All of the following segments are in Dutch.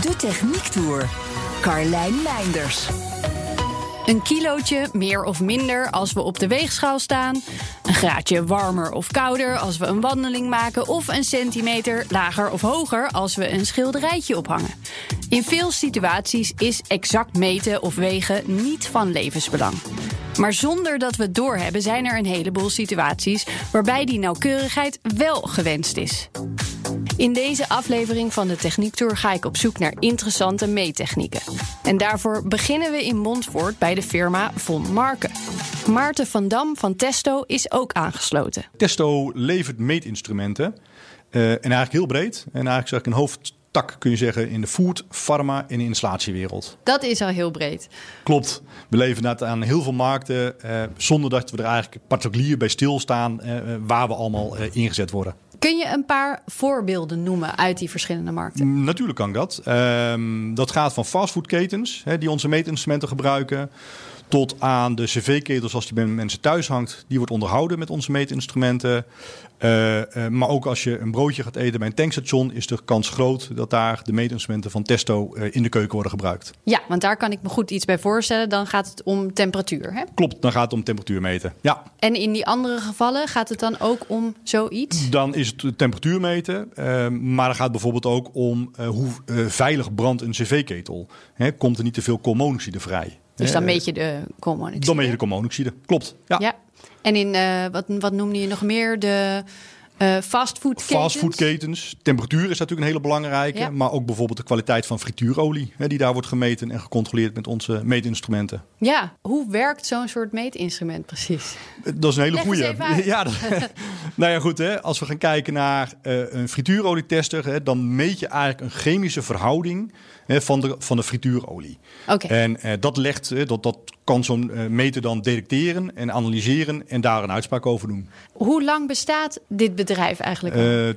De Techniek Tour. Carlijn Meinders. Een kilootje meer of minder als we op de weegschaal staan. Een graadje warmer of kouder als we een wandeling maken. Of een centimeter lager of hoger als we een schilderijtje ophangen. In veel situaties is exact meten of wegen niet van levensbelang. Maar zonder dat we het doorhebben zijn er een heleboel situaties waarbij die nauwkeurigheid wel gewenst is. In deze aflevering van de Techniek Tour ga ik op zoek naar interessante meettechnieken. En daarvoor beginnen we in Montfort bij de firma Von Marken. Maarten van Dam van Testo is ook aangesloten. Testo levert meetinstrumenten. eh, en eigenlijk heel breed. En eigenlijk zeg ik een hoofdtak kun je zeggen in de food, pharma en installatiewereld. Dat is al heel breed. Klopt. We leveren dat aan heel veel markten. eh, zonder dat we er eigenlijk particulier bij stilstaan eh, eh, waar we allemaal eh, ingezet worden. Kun je een paar voorbeelden noemen uit die verschillende markten? Mm, Natuurlijk kan dat. Ehm, dat gaat van fastfoodketens die onze meetinstrumenten gebruiken. Tot aan de cv-ketels als die bij mensen thuis hangt. Die wordt onderhouden met onze meetinstrumenten. Eh, eh, maar ook als je een broodje gaat eten bij een tankstation... is de kans groot dat daar de meetinstrumenten van Testo eh, in de keuken worden gebruikt. Ja, want daar kan ik me goed iets bij voorstellen. Dan gaat het om temperatuur. Hè? Klopt, dan gaat het om temperatuur meten. Ja, En in die andere gevallen gaat het dan ook om zoiets? dan is het temperatuur meten. maar dan gaat het bijvoorbeeld ook om hoe veilig brandt een cv-ketel. Komt er niet te veel koolmonoxide vrij? Dus dan Eh, meet je de koolmonoxide. Dan meet je de koolmonoxide. Klopt. Ja. Ja. En in, eh, wat, wat noemde je nog meer? De eh fastfoodketens? Fastfoodketens. Temperatuur is natuurlijk een hele belangrijke. Ja. Maar ook bijvoorbeeld de kwaliteit van frituurolie. Hè, die daar wordt gemeten en gecontroleerd met onze meetinstrumenten. Ja, hoe werkt zo'n soort meetinstrument precies? Dat is een hele goede. Ja, dat- nou ja, goed. Hè, als we gaan kijken naar een frituurolietester, hè, dan meet je eigenlijk een chemische verhouding van, de, van de frituurolie. Oké. En eh, dat, legt, eh, dat, dat kan zo'n eh, meter dan detecteren en analyseren en daar een uitspraak over doen. Hoe lang bestaat dit bedrijf eigenlijk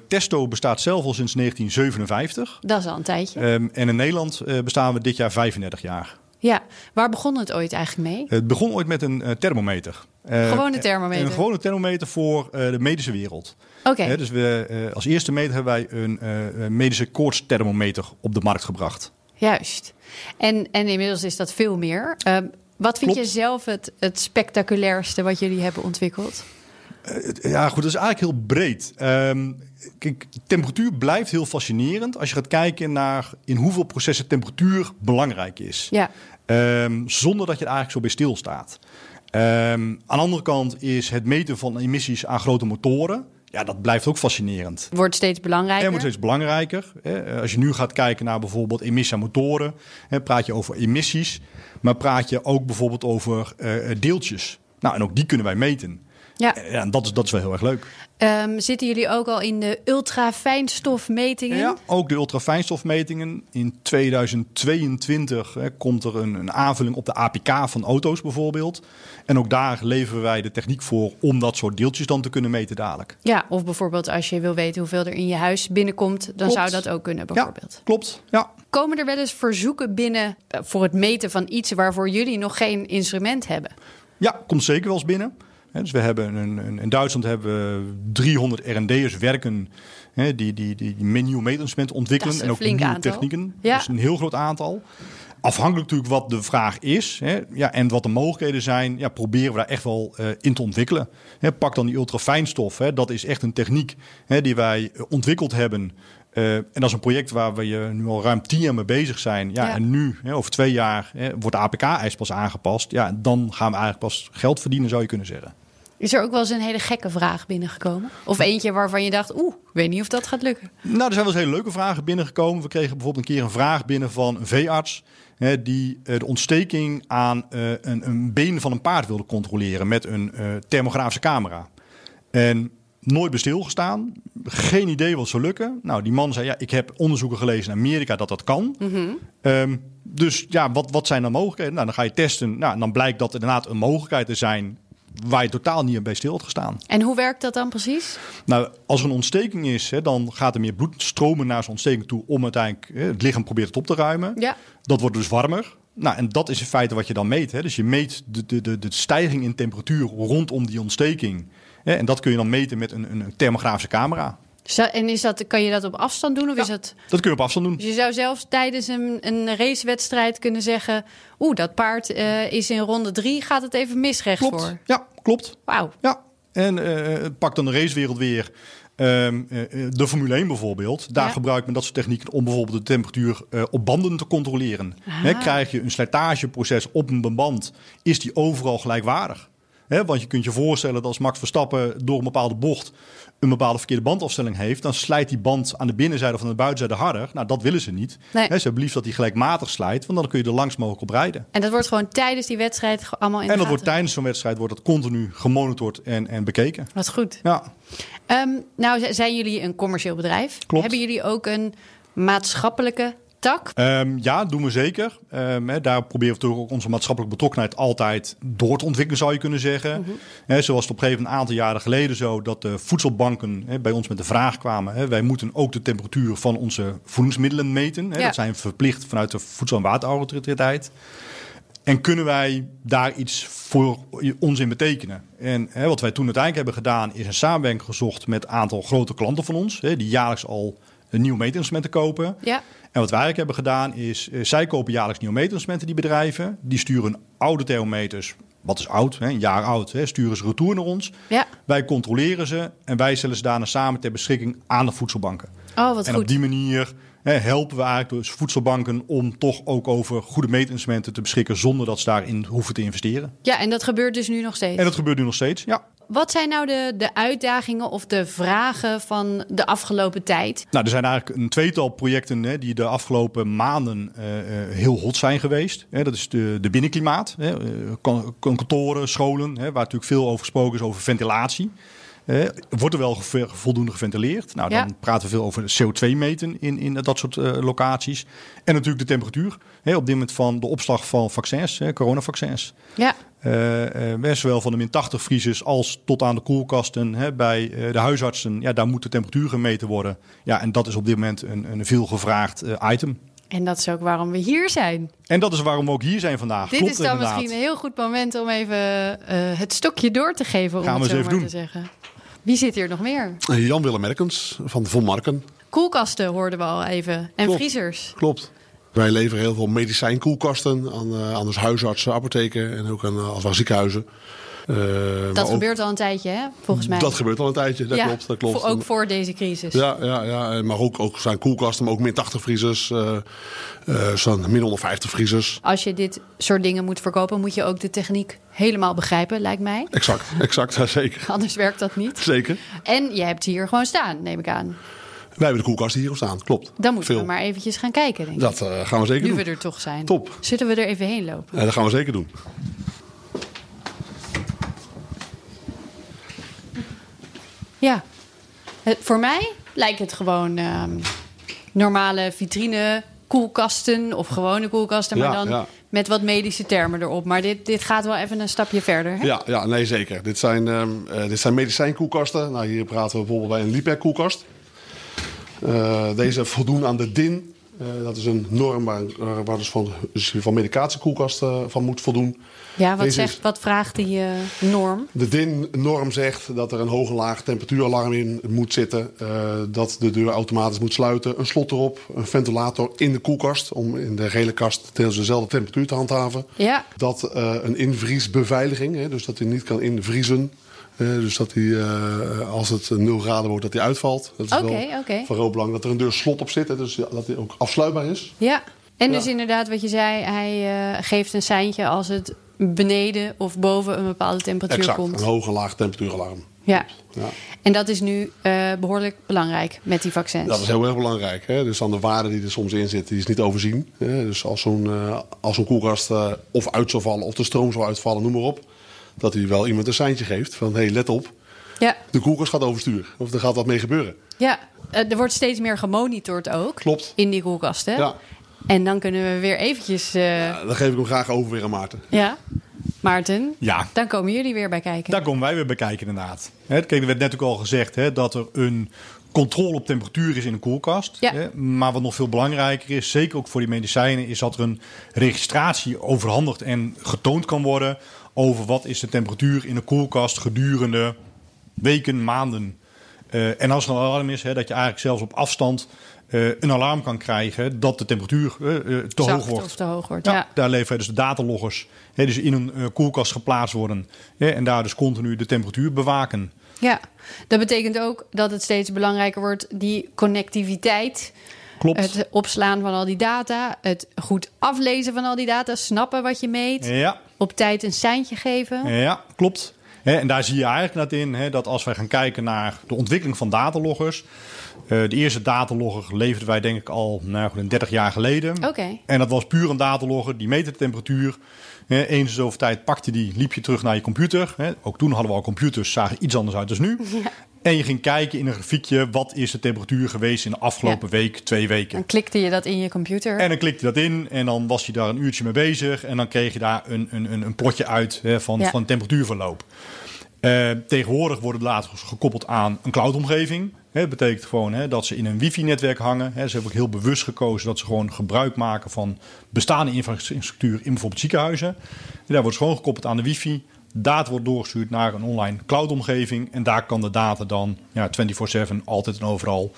Testo bestaat zelf al sinds 1957. Dat is al een tijdje. Ehm, en in Nederland bestaan we dit jaar 35 jaar. ja, waar begon het ooit eigenlijk mee? Het begon ooit met een thermometer. Eh, Gewone thermometer. Een gewone thermometer voor de medische wereld. Dus we, eh, als eerste meter hebben wij een eh, medische koortsthermometer op de markt gebracht. juist. En, en inmiddels is dat veel meer. Ehm, wat vind Klopt. je zelf het, het spectaculairste wat jullie hebben ontwikkeld? Het- Ja, goed, dat is eigenlijk heel breed. Ehm, kijk, temperatuur blijft heel fascinerend als je gaat kijken naar in hoeveel processen temperatuur belangrijk is. Ja, Ehm, zonder dat je er eigenlijk zo bij stilstaat. Ehm aan de andere kant is het meten van emissies aan grote motoren. Ja, dat blijft ook fascinerend. wordt steeds belangrijker. En wordt steeds belangrijker. Hè. Als je nu gaat kijken naar bijvoorbeeld emissie motoren, praat je over emissies, maar praat je ook bijvoorbeeld over eh, deeltjes. Nou, en ook die kunnen wij meten. Ja. Ja, en dat is, dat is wel heel erg leuk. Ehm, zitten jullie ook al in de ultrafijnstofmetingen? Ja, ook de ultrafijnstofmetingen. In 2022 hè, komt er een, een aanvulling op de APK van auto's bijvoorbeeld. En ook daar leveren wij de techniek voor om dat soort deeltjes dan te kunnen meten dadelijk. Ja, of bijvoorbeeld als je wil weten hoeveel er in je huis binnenkomt, dan Klopt. zou dat ook kunnen bijvoorbeeld. Ja, klopt. Ja. Komen er wel eens verzoeken binnen eh, voor het meten van iets waarvoor jullie nog geen instrument hebben? ja, komt zeker wel eens binnen. Hè, Dus we hebben een, een- in Duitsland hebben we 300 R&D'ers werken hè, die, die, die, die meetinstrumenten ontwikkelen. En ook nieuwe aantal. technieken. Ja. Dat is een heel groot aantal. Afhankelijk natuurlijk wat de vraag is hè, ja, en wat de mogelijkheden zijn, ja, proberen we daar echt wel eh, in te ontwikkelen. Hè, pak dan die ultrafijnstof. Hè, dat is echt een techniek hè, die wij eh, ontwikkeld hebben. Eh, en dat is een project waar we nu al ruim tien jaar mee bezig zijn. Ja, Ja. En nu, hè, over twee jaar, hè, wordt de APK-eis pas aangepast. Ja, dan gaan we eigenlijk pas geld verdienen, zou je kunnen zeggen. Is er ook wel eens een hele gekke vraag binnengekomen? Of eentje waarvan je dacht, oeh, ik weet niet of dat gaat lukken. Nou, er zijn wel eens hele leuke vragen binnengekomen. We kregen bijvoorbeeld een keer een vraag binnen van een veearts. Hè, die eh, de ontsteking aan eh, een, een been van een paard wilde controleren met een eh, thermografische camera. En nooit bij stilgestaan. Geen idee wat zou lukken. Nou, die man zei, ja, ik heb onderzoeken gelezen in Amerika dat dat kan. Ehm, dus ja, wat, wat zijn dan mogelijkheden? Nou, dan ga je testen. Nou, en dan blijkt dat er inderdaad een mogelijkheid te zijn waar je totaal niet bij stil had gestaan. En hoe werkt dat dan precies? Nou, als er een ontsteking is, hè, dan gaat er meer bloed stromen naar zo'n ontsteking toe om uiteindelijk hè, het lichaam probeert het op te ruimen. Ja. Dat wordt dus warmer. Nou, en dat is in feite wat je dan meet. Hè. Dus je meet de, de, de, de stijging in temperatuur rondom die ontsteking. Hè. En dat kun je dan meten met een, een thermografische camera. En is dat, kan je dat op afstand doen? Of is dat... Dat kun je op afstand doen. Dus je zou zelfs tijdens een, een racewedstrijd kunnen zeggen... oeh, dat paard eh, is in ronde drie, gaat het even mis Klopt. rechtsvoor. Ja, klopt. Wauw. Ja, en eh, pak dan de racewereld weer. Ehm, eh, de Formule 1 bijvoorbeeld. Daar Ja. gebruikt men dat soort technieken om bijvoorbeeld de temperatuur op banden te controleren. Hè, krijg je een slijtageproces op een band, is die overal gelijkwaardig. Want je kunt je voorstellen dat als Max Verstappen door een bepaalde bocht een bepaalde verkeerde bandafstelling heeft, dan slijt die band aan de binnenzijde of aan de buitenzijde harder. Nou, dat willen ze niet. Nee. Ze hebben liefst dat die gelijkmatig slijt, want dan kun je er langs mogelijk op rijden. En dat wordt gewoon tijdens die wedstrijd allemaal in En dat wordt tijdens zo'n wedstrijd wordt dat continu gemonitord en, en bekeken. Wat goed. Ja. Ehm, nou, zijn jullie een commercieel bedrijf? Klopt. Hebben jullie ook een maatschappelijke tak? Ehm, ja, doen we zeker. Ehm, daar proberen we natuurlijk ook onze maatschappelijke betrokkenheid altijd door te ontwikkelen, zou je kunnen zeggen. Hè, zoals het op een gegeven moment een aantal jaren geleden zo dat de voedselbanken bij ons met de vraag kwamen. Wij moeten ook de temperatuur van onze voedingsmiddelen meten. Ja. Dat zijn verplicht vanuit de Voedsel- en Waterautoriteit. En kunnen wij daar iets voor ons in betekenen? En hè, wat wij toen uiteindelijk hebben gedaan, is een samenwerking gezocht met een aantal grote klanten van ons, hè, die jaarlijks al een nieuwe meetinstrumenten kopen. Ja. En wat wij eigenlijk hebben gedaan is, eh, zij kopen jaarlijks nieuwe meetinstrumenten, die bedrijven. Die sturen oude thermometers, wat is oud, hè, een jaar oud, hè, sturen ze retour naar ons. Ja. Wij controleren ze en wij stellen ze daarna samen ter beschikking aan de voedselbanken. Oh, wat en goed. op die manier hè, helpen we eigenlijk dus voedselbanken om toch ook over goede meetinstrumenten te beschikken zonder dat ze daarin hoeven te investeren. Ja, en dat gebeurt dus nu nog steeds. En dat gebeurt nu nog steeds, ja. Wat zijn nou de, de uitdagingen of de vragen van de afgelopen tijd? Nou, er zijn eigenlijk een tweetal projecten hè, die de afgelopen maanden eh, eh, heel hot zijn geweest. Hè, dat is de, de binnenklimaat. Hè, eh, kan- kan- kantoren, scholen, hè, waar natuurlijk veel over gesproken is over ventilatie. Eh, wordt er wel voldoende geventileerd? Nou, dan Ja. praten we veel over CO2 meten in, in dat soort eh, locaties. En natuurlijk de temperatuur. Hè, op dit moment van de opslag van vaccins, hè, coronavaccins. Ja, eh, zowel van de min 80 vriezers als tot aan de koelkasten hè, bij de huisartsen. Ja, daar moet de temperatuur gemeten worden. Ja, en dat is op dit moment een, een veel gevraagd item. en dat is ook waarom we hier zijn. En dat is waarom we ook hier zijn vandaag. Dit Klopt is dan inderdaad. misschien een heel goed moment om even het stokje door te geven, om Gaan we het zo maar even te zeggen. Wie zit hier nog meer? Eh, Jan-Willem Merkens van Von Marken. Koelkasten hoorden we al even. En Klopt. vriezers. Klopt. Wij leveren heel veel medicijnkoelkasten aan, eh, aan dus huisartsen, apotheken en ook aan eh, als wel ziekenhuizen. Eh, Dat ook- gebeurt al een tijdje, hè? Volgens mij. Dat gebeurt al een tijdje, dat Ja, klopt. Dat klopt. voor- ook voor deze crisis. Ja, ja, ja, en maar ook, ook zijn koelkasten, maar ook min 80 vriezers, eh eh, zijn min 150 vriezers. Als je dit soort dingen moet verkopen, moet je ook de techniek helemaal begrijpen, lijkt mij. Exact, exact, ja, zeker. Anders werkt dat niet. Zeker. En je hebt hier gewoon staan, neem ik aan. Wij hebben de koelkasten hier op staan, klopt. Dan moeten Veel. we maar eventjes gaan kijken, denk ik. Dat eh, gaan we zeker nu doen. we er toch zijn. Top. Zullen we er even heen lopen? Ja, dat gaan we zeker doen. Ja. Het, voor mij lijkt het gewoon ehm, normale vitrine koelkasten of gewone koelkasten, maar Ja, dan ja. met wat medische termen erop. Maar dit, dit gaat wel even een stapje verder. Hè? Ja, ja, nee, zeker. Dit zijn, ehm, eh, dit zijn medicijnkoelkasten. Nou, hier praten we bijvoorbeeld bij een Lipec-koelkast. Eh, deze voldoen aan de DIN. Eh, dat is een norm waar, eh, waar dus van, dus van medicatiekoelkasten van moet voldoen. Ja, wat, Deze zegt, is- wat vraagt die eh, norm? De DIN-norm zegt dat er een hoog en laag temperatuuralarm in moet zitten. eh, dat de deur automatisch moet sluiten. Een slot erop, een ventilator in de koelkast... om in de gele kast dezelfde temperatuur te handhaven. Ja, Dat eh, een invriesbeveiliging, hè, dus dat hij niet kan invriezen. Dus dat hij, eh, als het 0 graden wordt, dat hij uitvalt. Dat is wel oké. van groot belang. Dat er een deur slot op zit, hè, dus dat hij ook afsluitbaar is. ja. En Ja. dus inderdaad wat je zei, hij eh, geeft een seintje als het beneden of boven een bepaalde temperatuur Exact, komt. een hoog en laag temperatuuralarm. Ja. Ja. En dat is nu eh, behoorlijk belangrijk met die vaccins. Dat is heel erg belangrijk. Hè? Dus dan de waarde die er soms in zit, die is niet overzien. Hè? Dus als zo'n als zo'n koelkast eh, of uit zou vallen, of de stroom zou uitvallen, noem maar op. Dat hij wel iemand een seintje geeft van, hé, hey, let op. Ja, De koelkast gaat overstuur. Of er gaat wat mee gebeuren. ja. Eh, er wordt steeds meer gemonitord ook. Klopt. In die koelkasten. Ja. En dan kunnen we weer eventjes... eh, ja. Ja, dan geef ik hem graag over weer aan Maarten. Maarten, Ja, dan komen jullie weer bij kijken. daar komen wij weer bij kijken inderdaad. Hè, Kijk, er werd net ook al gezegd hè, dat er een controle op temperatuur is in een koelkast. Ja. Hè, maar wat nog veel belangrijker is, zeker ook voor die medicijnen, is dat er een registratie overhandigd en getoond kan worden over wat is de temperatuur in een koelkast gedurende weken, maanden. Eh, en als er een alarm is, hè, dat je eigenlijk zelfs op afstand eh, een alarm kan krijgen dat de temperatuur eh, te Zacht hoog wordt. of te hoog wordt, Ja, ja. Daar leveren dus de dataloggers hè, dus in een koelkast geplaatst worden. Hè, en daar dus continu de temperatuur bewaken. Ja, dat betekent ook dat het steeds belangrijker wordt, die connectiviteit. Klopt. Het opslaan van al die data, het goed aflezen van al die data, snappen wat je meet, Ja, op tijd een seintje geven. ja klopt. En daar zie je eigenlijk net in dat als wij gaan kijken naar de ontwikkeling van dataloggers. eh, de eerste datalogger leverden wij denk ik al nou, goed, een 30 jaar geleden. Oké. En dat was puur een datalogger, die meet de temperatuur. Eens zoveel tijd pakte die, liep je terug naar je computer. Ook toen hadden we al computers, zagen iets anders uit dan nu. En je ging kijken in een grafiekje, wat is de temperatuur geweest in de afgelopen week, twee weken. Dan klikte je dat in je computer. En dan klikte je dat in en dan was je daar een uurtje mee bezig. En dan kreeg je daar een, een, een, een plotje uit hè, van, Ja. van temperatuurverloop. Eh, tegenwoordig worden de later gekoppeld aan een cloudomgeving. Dat betekent gewoon hè, dat ze in een wifi-netwerk hangen. Hè, ze hebben ook heel bewust gekozen dat ze gewoon gebruik maken van bestaande infrastructuur in bijvoorbeeld ziekenhuizen. En daar wordt gewoon gekoppeld aan de wifi. Data wordt doorgestuurd naar een online cloudomgeving. En daar kan de data dan ja, 24-7 altijd en overal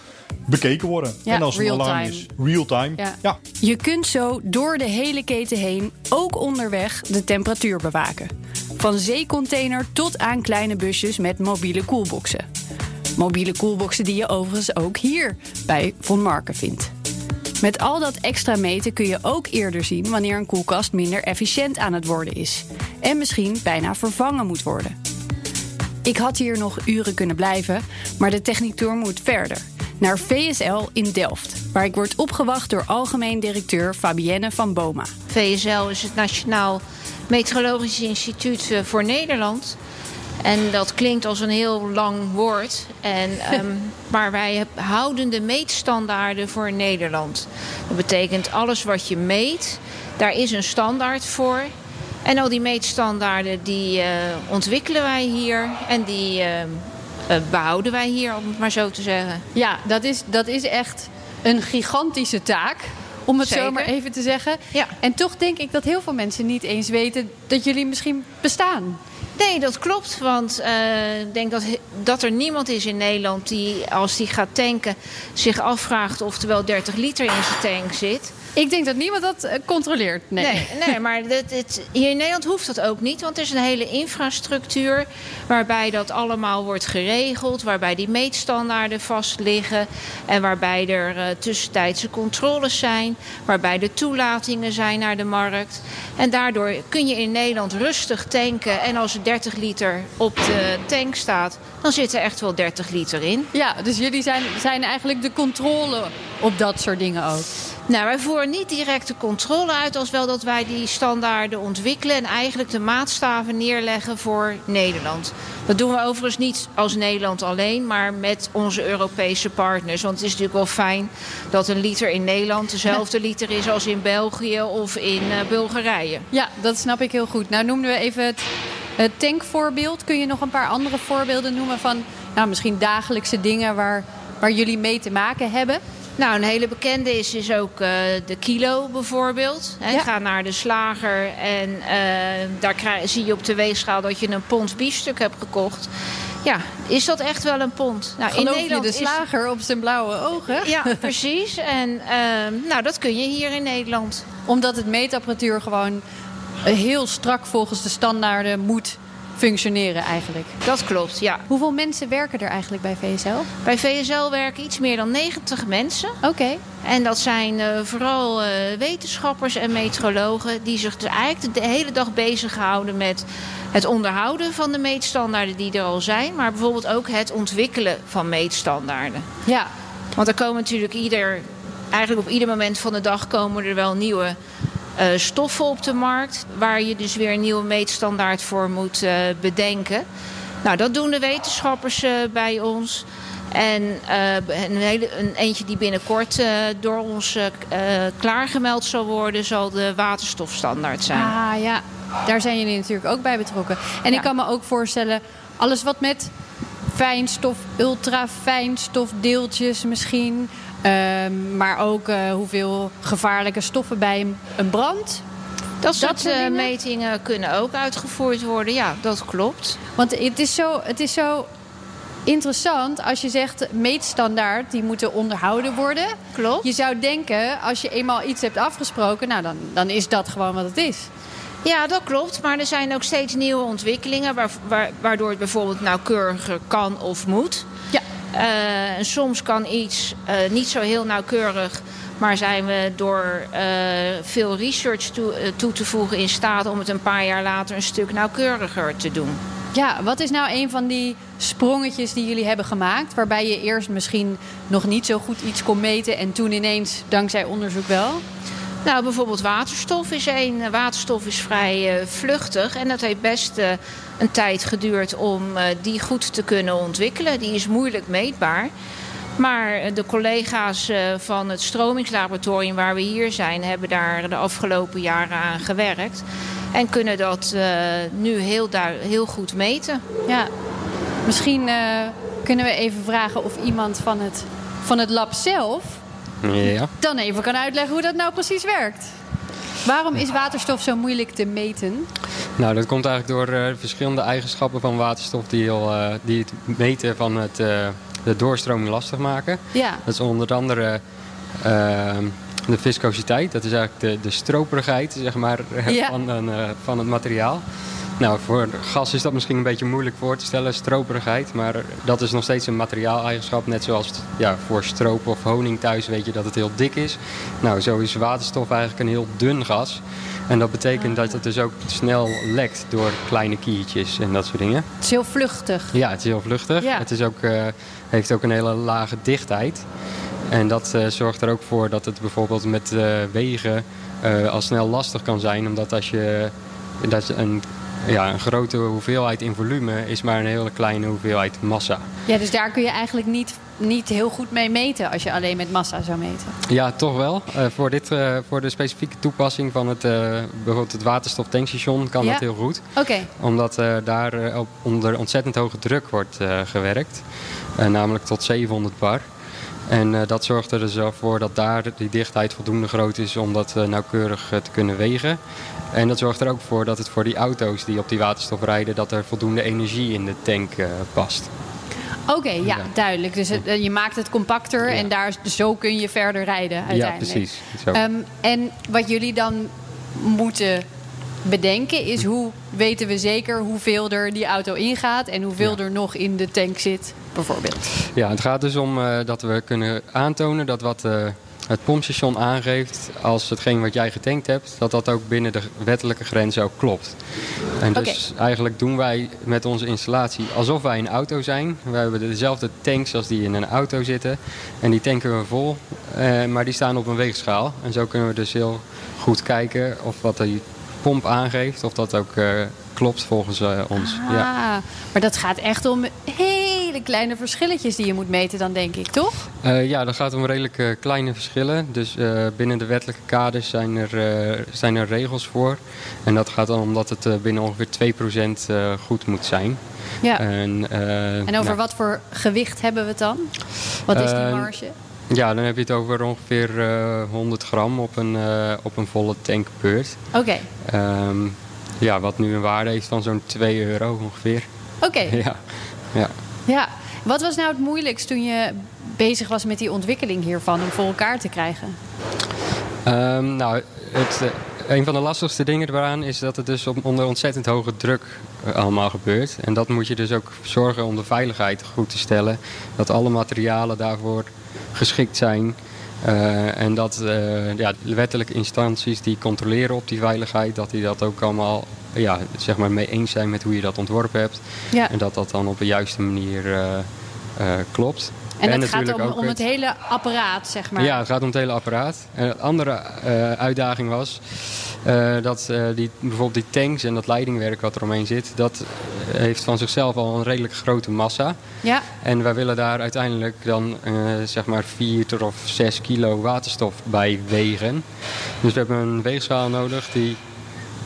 bekeken worden. Ja, en als een alarm real-time. is, real-time. Ja. ja. Je kunt zo door de hele keten heen, ook onderweg, de temperatuur bewaken. Van zeecontainer tot aan kleine busjes met mobiele koelboxen. Mobiele koelboxen die je overigens ook hier bij Von Marken vindt. Met al dat extra meten kun je ook eerder zien wanneer een koelkast minder efficiënt aan het worden is. En misschien bijna vervangen moet worden. Ik had hier nog uren kunnen blijven, maar de techniektour moet verder. Naar VSL in Delft, waar ik word opgewacht door algemeen directeur Fabienne van Boma. VSL is het Nationaal Meteorologisch Instituut eh, voor Nederland. En dat klinkt als een heel lang woord. En, ehm, maar wij houden de meetstandaarden voor Nederland. Dat betekent alles wat je meet, daar is een standaard voor. En al die meetstandaarden die eh, ontwikkelen wij hier en die eh, eh, behouden wij hier, om het maar zo te zeggen. Ja, dat is, dat is echt een gigantische taak. Om het zo Zeker. maar even te zeggen. Ja. En toch denk ik dat heel veel mensen niet eens weten dat jullie misschien bestaan. Nee, dat klopt. Want eh, ik denk dat, dat er niemand is in Nederland die, als die gaat tanken, zich afvraagt of er wel 30 liter in zijn tank zit. Ik denk dat niemand dat eh, controleert. Nee. Nee, maar hier in Nederland hoeft dat ook niet. Want er is een hele infrastructuur waarbij dat allemaal wordt geregeld. Waarbij die meetstandaarden vast liggen. En waarbij er eh, tussentijdse controles zijn. Waarbij er toelatingen zijn naar de markt. En daardoor kun je in Nederland rustig tanken. En als er 30 liter op de tank staat, dan zit er echt wel 30 liter in. Ja, dus jullie zijn, zijn eigenlijk de controle op dat soort dingen ook. Nou, wij voeren niet direct de controle uit, als wel dat wij die standaarden ontwikkelen en eigenlijk de maatstaven neerleggen voor Nederland. Dat doen we overigens niet als Nederland alleen, maar met onze Europese partners. Want het is natuurlijk wel fijn dat een liter in Nederland dezelfde liter is als in België of in eh, Bulgarije. Ja, dat snap ik heel goed. Nou noemden we even het, het tankvoorbeeld. Kun je nog een paar andere voorbeelden noemen van nou, misschien dagelijkse dingen waar, waar jullie mee te maken hebben? Nou, een hele bekende is, is ook eh, de kilo bijvoorbeeld. Hè, Ja. Ga naar de slager en eh, daar krijg, zie je op de weegschaal dat je een pond biefstuk hebt gekocht. Ja, is dat echt wel een pond? Nou, Geloof je de is- slager op zijn blauwe ogen? Ja, precies. En ehm, nou, dat kun je hier in Nederland. Omdat het meetapparatuur gewoon eh, heel strak volgens de standaarden moet functioneren eigenlijk. Dat klopt, ja. Hoeveel mensen werken er eigenlijk bij VSL? Bij VSL werken iets meer dan 90 mensen. Oké. En dat zijn eh, vooral eh, wetenschappers en meteorologen die zich dus eigenlijk de hele dag bezighouden met het onderhouden van de meetstandaarden die er al zijn, maar bijvoorbeeld ook het ontwikkelen van meetstandaarden. Ja, Want er komen natuurlijk ieder, eigenlijk op ieder moment van de dag komen er wel nieuwe stoffen op de markt, waar je dus weer een nieuwe meetstandaard voor moet eh, bedenken. Nou, dat doen de wetenschappers eh, bij ons. En eh, een, hele, een eentje die binnenkort eh, door ons eh, eh, klaargemeld zal worden, zal de waterstofstandaard zijn. Ah ja, daar zijn jullie natuurlijk ook bij betrokken. En Ja. ik kan me ook voorstellen, alles wat met fijnstof, ultrafijnstofdeeltjes misschien... ehm, maar ook eh, hoeveel gevaarlijke stoffen bij een, brand. Dat soort eh, metingen kunnen ook uitgevoerd worden. Ja, dat klopt. Want het is zo, het is zo interessant als je zegt meetstandaard, die moeten onderhouden worden. Klopt. Je zou denken, als je eenmaal iets hebt afgesproken, nou dan, dan is dat gewoon wat het is. Ja, dat klopt. Maar er zijn ook steeds nieuwe ontwikkelingen... Waar, waar- waardoor het bijvoorbeeld nauwkeuriger kan of moet. Ja. Eh, en soms kan iets eh, niet zo heel nauwkeurig... maar zijn we door eh, veel research toe, toe te voegen in staat... om het een paar jaar later een stuk nauwkeuriger te doen. Ja, wat is nou een van die sprongetjes die jullie hebben gemaakt... waarbij je eerst misschien nog niet zo goed iets kon meten... en toen ineens, dankzij onderzoek wel? Nou, bijvoorbeeld waterstof is één. Eh, Waterstof is vrij eh, vluchtig en dat heeft best eh, een tijd geduurd om die goed te kunnen ontwikkelen. Die is moeilijk meetbaar. Maar de collega's van het stromingslaboratorium waar we hier zijn, hebben daar de afgelopen jaren aan gewerkt. En kunnen dat nu heel, heel goed meten. Ja, misschien kunnen we even vragen of iemand van het, van het lab zelf... Ja. dan even kan uitleggen hoe dat nou precies werkt. Waarom is waterstof zo moeilijk te meten? Nou, dat komt eigenlijk door eh, verschillende eigenschappen van waterstof die, heel, eh, die het meten van het, eh, de doorstroming lastig maken. Ja, Dat is onder andere eh, de viscositeit, dat is eigenlijk de, de stroperigheid zeg maar, Ja. van, een, van het materiaal. Nou, voor gas is dat misschien een beetje moeilijk voor te stellen, stroperigheid. Maar dat is nog steeds een materiaaleigenschap. Net zoals ja, voor stroop of honing thuis weet je dat het heel dik is. Nou, zo is waterstof eigenlijk een heel dun gas. En dat betekent dat het dus ook snel lekt door kleine kiertjes en dat soort dingen. het is heel vluchtig. Ja, het is heel vluchtig. Ja. Het is ook, eh, heeft ook een hele lage dichtheid. En dat eh, zorgt er ook voor dat het bijvoorbeeld met eh, wegen al snel lastig kan zijn. Omdat als je dat een, ja, een grote hoeveelheid in volume is maar een hele kleine hoeveelheid massa. Ja, dus daar kun je eigenlijk niet, niet heel goed mee meten als je alleen met massa zou meten. Ja, toch wel. Eh, voor, dit, eh, voor de specifieke toepassing van het, eh, bijvoorbeeld het waterstoftankstation kan Ja. dat heel goed. Oké, Omdat eh, daar op, onder ontzettend hoge druk wordt gewerkt. Namelijk tot 700 bar. En dat zorgt er dus voor dat daar die dichtheid voldoende groot is om dat nauwkeurig te kunnen wegen. En dat zorgt er ook voor dat het voor die auto's die op die waterstof rijden, dat er voldoende energie in de tank eh, past. Oké, ja, Ja. duidelijk. Dus het- eh, je maakt het compacter Ja. en daar, zo kun je verder rijden uiteindelijk. Ja, precies. Zo. Ehm, en wat jullie dan moeten bedenken is hoe weten we zeker hoeveel er die auto ingaat en hoeveel Ja. er nog in de tank zit, bijvoorbeeld. Ja, het gaat dus om eh, dat we kunnen aantonen dat wat het pompstation aangeeft als hetgeen wat jij getankt hebt, dat dat ook binnen de wettelijke grenzen ook klopt. En dus eigenlijk doen wij met onze installatie alsof wij een auto zijn. We hebben dezelfde tanks als die in een auto zitten. En die tanken we vol, eh, maar die staan op een weegschaal. En zo kunnen we dus heel goed kijken of wat die pomp aangeeft, of dat ook eh, klopt volgens eh, ons. Ja. Ah, maar dat gaat echt om kleine verschilletjes die je moet meten dan, denk ik, toch? Eh, ja, dat gaat om redelijk eh, kleine verschillen. Dus eh, binnen de wettelijke kaders zijn er, zijn er regels voor. En dat gaat dan om dat het binnen ongeveer 2% eh goed moet zijn. Ja. En, En over nou, wat voor gewicht hebben we het dan? Wat is die marge? Ja, dan heb je het over ongeveer eh, 100 gram op een, op een volle tankbeurt. Oké, Ehm, ja, wat nu een waarde heeft van zo'n 2 euro ongeveer. oké. Ja, ja. Ja. Wat was nou het moeilijkst toen je bezig was met die ontwikkeling hiervan om voor elkaar te krijgen? Ehm, nou, het, eh, een van de lastigste dingen eraan is dat het dus onder ontzettend hoge druk eh, allemaal gebeurt. En dat moet je dus ook zorgen om de veiligheid goed te stellen. Dat alle materialen daarvoor geschikt zijn. Eh, en dat eh, ja, de wettelijke instanties die controleren op die veiligheid, dat die dat ook allemaal ja, zeg maar mee eens zijn met hoe je dat ontworpen hebt. Ja. En dat dat dan op de juiste manier eh, klopt. En, het gaat om, ook om het hele apparaat, zeg maar. ja, het gaat om het hele apparaat. En een andere uitdaging was Uh, dat uh, die, bijvoorbeeld die tanks en dat leidingwerk wat er omheen zit, dat heeft van zichzelf al een redelijk grote massa. Ja. En wij willen daar uiteindelijk dan uh, zeg maar 4 of 6 kilo waterstof bij wegen. Dus we hebben een weegschaal nodig die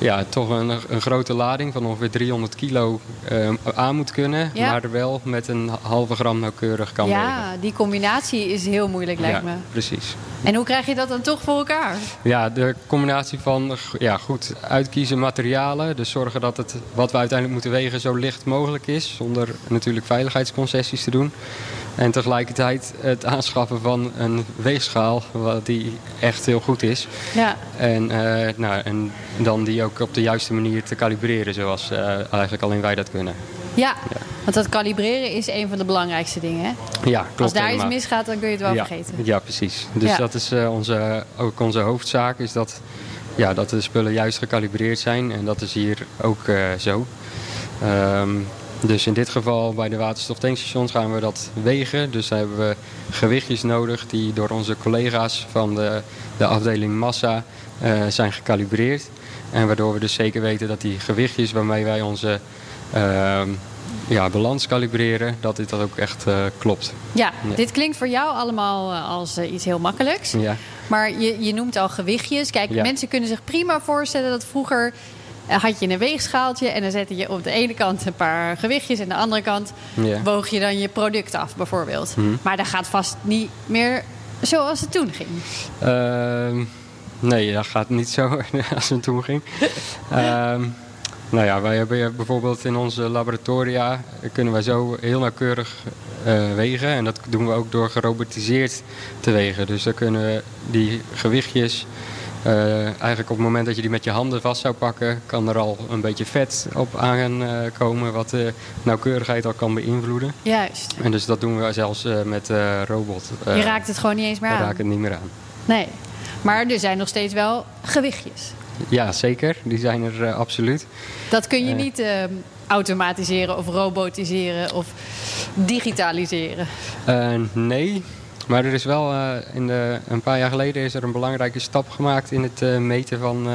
ja, toch een, een grote lading van ongeveer 300 kilo uh, aan moet kunnen. Ja. Maar er wel met een halve gram nauwkeurig kan ja, wegen. die combinatie is heel moeilijk, lijkt ja, me. precies. En hoe krijg je dat dan toch voor elkaar? Ja, de combinatie van ja, goed uitkiezen materialen. Dus zorgen dat het wat we uiteindelijk moeten wegen zo licht mogelijk is. Zonder natuurlijk veiligheidsconcessies te doen. En tegelijkertijd het aanschaffen van een weegschaal wat die echt heel goed is. Ja. En, uh, nou, en dan die ook op de juiste manier te kalibreren zoals uh, eigenlijk alleen wij dat kunnen. Ja, ja, want dat kalibreren is een van de belangrijkste dingen. Hè? Ja, klopt. Als daar helemaal. iets misgaat, dan kun je het wel ja, vergeten. Ja, precies. Dus Ja. dat is uh, onze, ook onze hoofdzaak, is dat, ja, dat de spullen juist gekalibreerd zijn. En dat is hier ook zo. Um, dus in dit geval bij de waterstoftankstations gaan we dat wegen. Dus daar hebben we gewichtjes nodig die door onze collega's van de, de afdeling massa uh, zijn gekalibreerd. En waardoor we dus zeker weten dat die gewichtjes waarmee wij onze uh, ja, balans kalibreren, dat dit dat ook echt uh, klopt. Ja, Ja. dit klinkt voor jou allemaal uh, als uh, iets heel makkelijks. Ja. Maar je, je noemt al gewichtjes. Kijk, Ja. mensen kunnen zich prima voorstellen dat vroeger eh, had je een weegschaaltje en dan zette je op de ene kant een paar gewichtjes en aan de andere kant Ja. woog je dan je product af, bijvoorbeeld. Mhm. Maar dat gaat vast niet meer zoals het toen ging. Ehm, nee, dat gaat niet zo als het toen ging. Ehm, nou ja, wij hebben bijvoorbeeld in onze laboratoria kunnen wij zo heel nauwkeurig eh, wegen. En dat doen we ook door gerobotiseerd te wegen. Dus dan kunnen we die gewichtjes. Eh, eigenlijk op het moment dat je die met je handen vast zou pakken, kan er al een beetje vet op aankomen, wat de nauwkeurigheid al kan beïnvloeden. Juist. En dus dat doen we zelfs eh, met eh robot. Je Eh, raakt het gewoon niet eens meer aan. raken het niet meer aan. Nee. Maar er zijn nog steeds wel gewichtjes. Ja, zeker. Die zijn er eh, absoluut. Dat kun je Eh. niet ehm, automatiseren of robotiseren of digitaliseren. Eh, nee, maar er is wel eh, in de, een paar jaar geleden is er een belangrijke stap gemaakt in het eh, meten van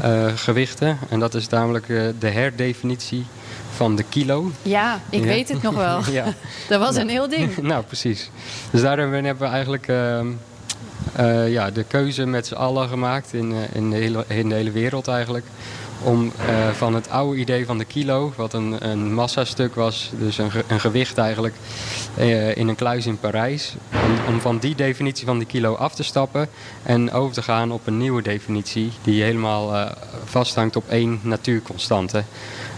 eh, gewichten. En dat is namelijk de herdefinitie van de kilo. Ja, ik Ja. weet het nog wel. ja. Dat was Nou. een heel ding. nou, precies. Dus daar hebben we, hebben we eigenlijk eh, ja, de keuze met z'n allen gemaakt in, eh, in, de hele, in de hele wereld eigenlijk. Om eh, van het oude idee van de kilo, wat een, een massastuk was, dus een, een gewicht eigenlijk, in een kluis in Parijs. Om, om van die definitie van de kilo af te stappen en over te gaan op een nieuwe definitie die helemaal vasthangt op één natuurconstante.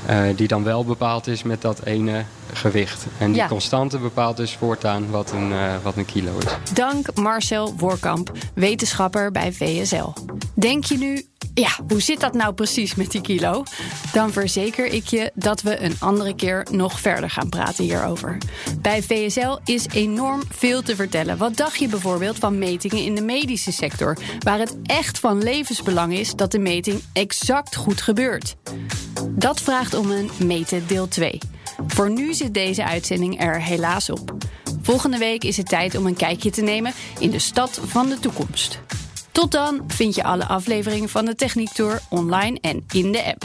Eh, die dan wel bepaald is met dat ene gewicht. En die Ja. constante bepaalt dus voortaan wat een, eh, wat een kilo is. Dank Marcel Workamp, wetenschapper bij VSL. Denk je nu, ja, hoe zit dat nou precies met die kilo? Dan verzeker ik je dat we een andere keer nog verder gaan praten hierover. Bij VSL is enorm veel te vertellen. Wat dacht je bijvoorbeeld van metingen in de medische sector, waar het echt van levensbelang is dat de meting exact goed gebeurt? Dat vraagt om een meten deel 2. Voor nu zit deze uitzending er helaas op. Volgende week is het tijd om een kijkje te nemen in de stad van de toekomst. Tot dan vind je alle afleveringen van de Techniek Tour online en in de app.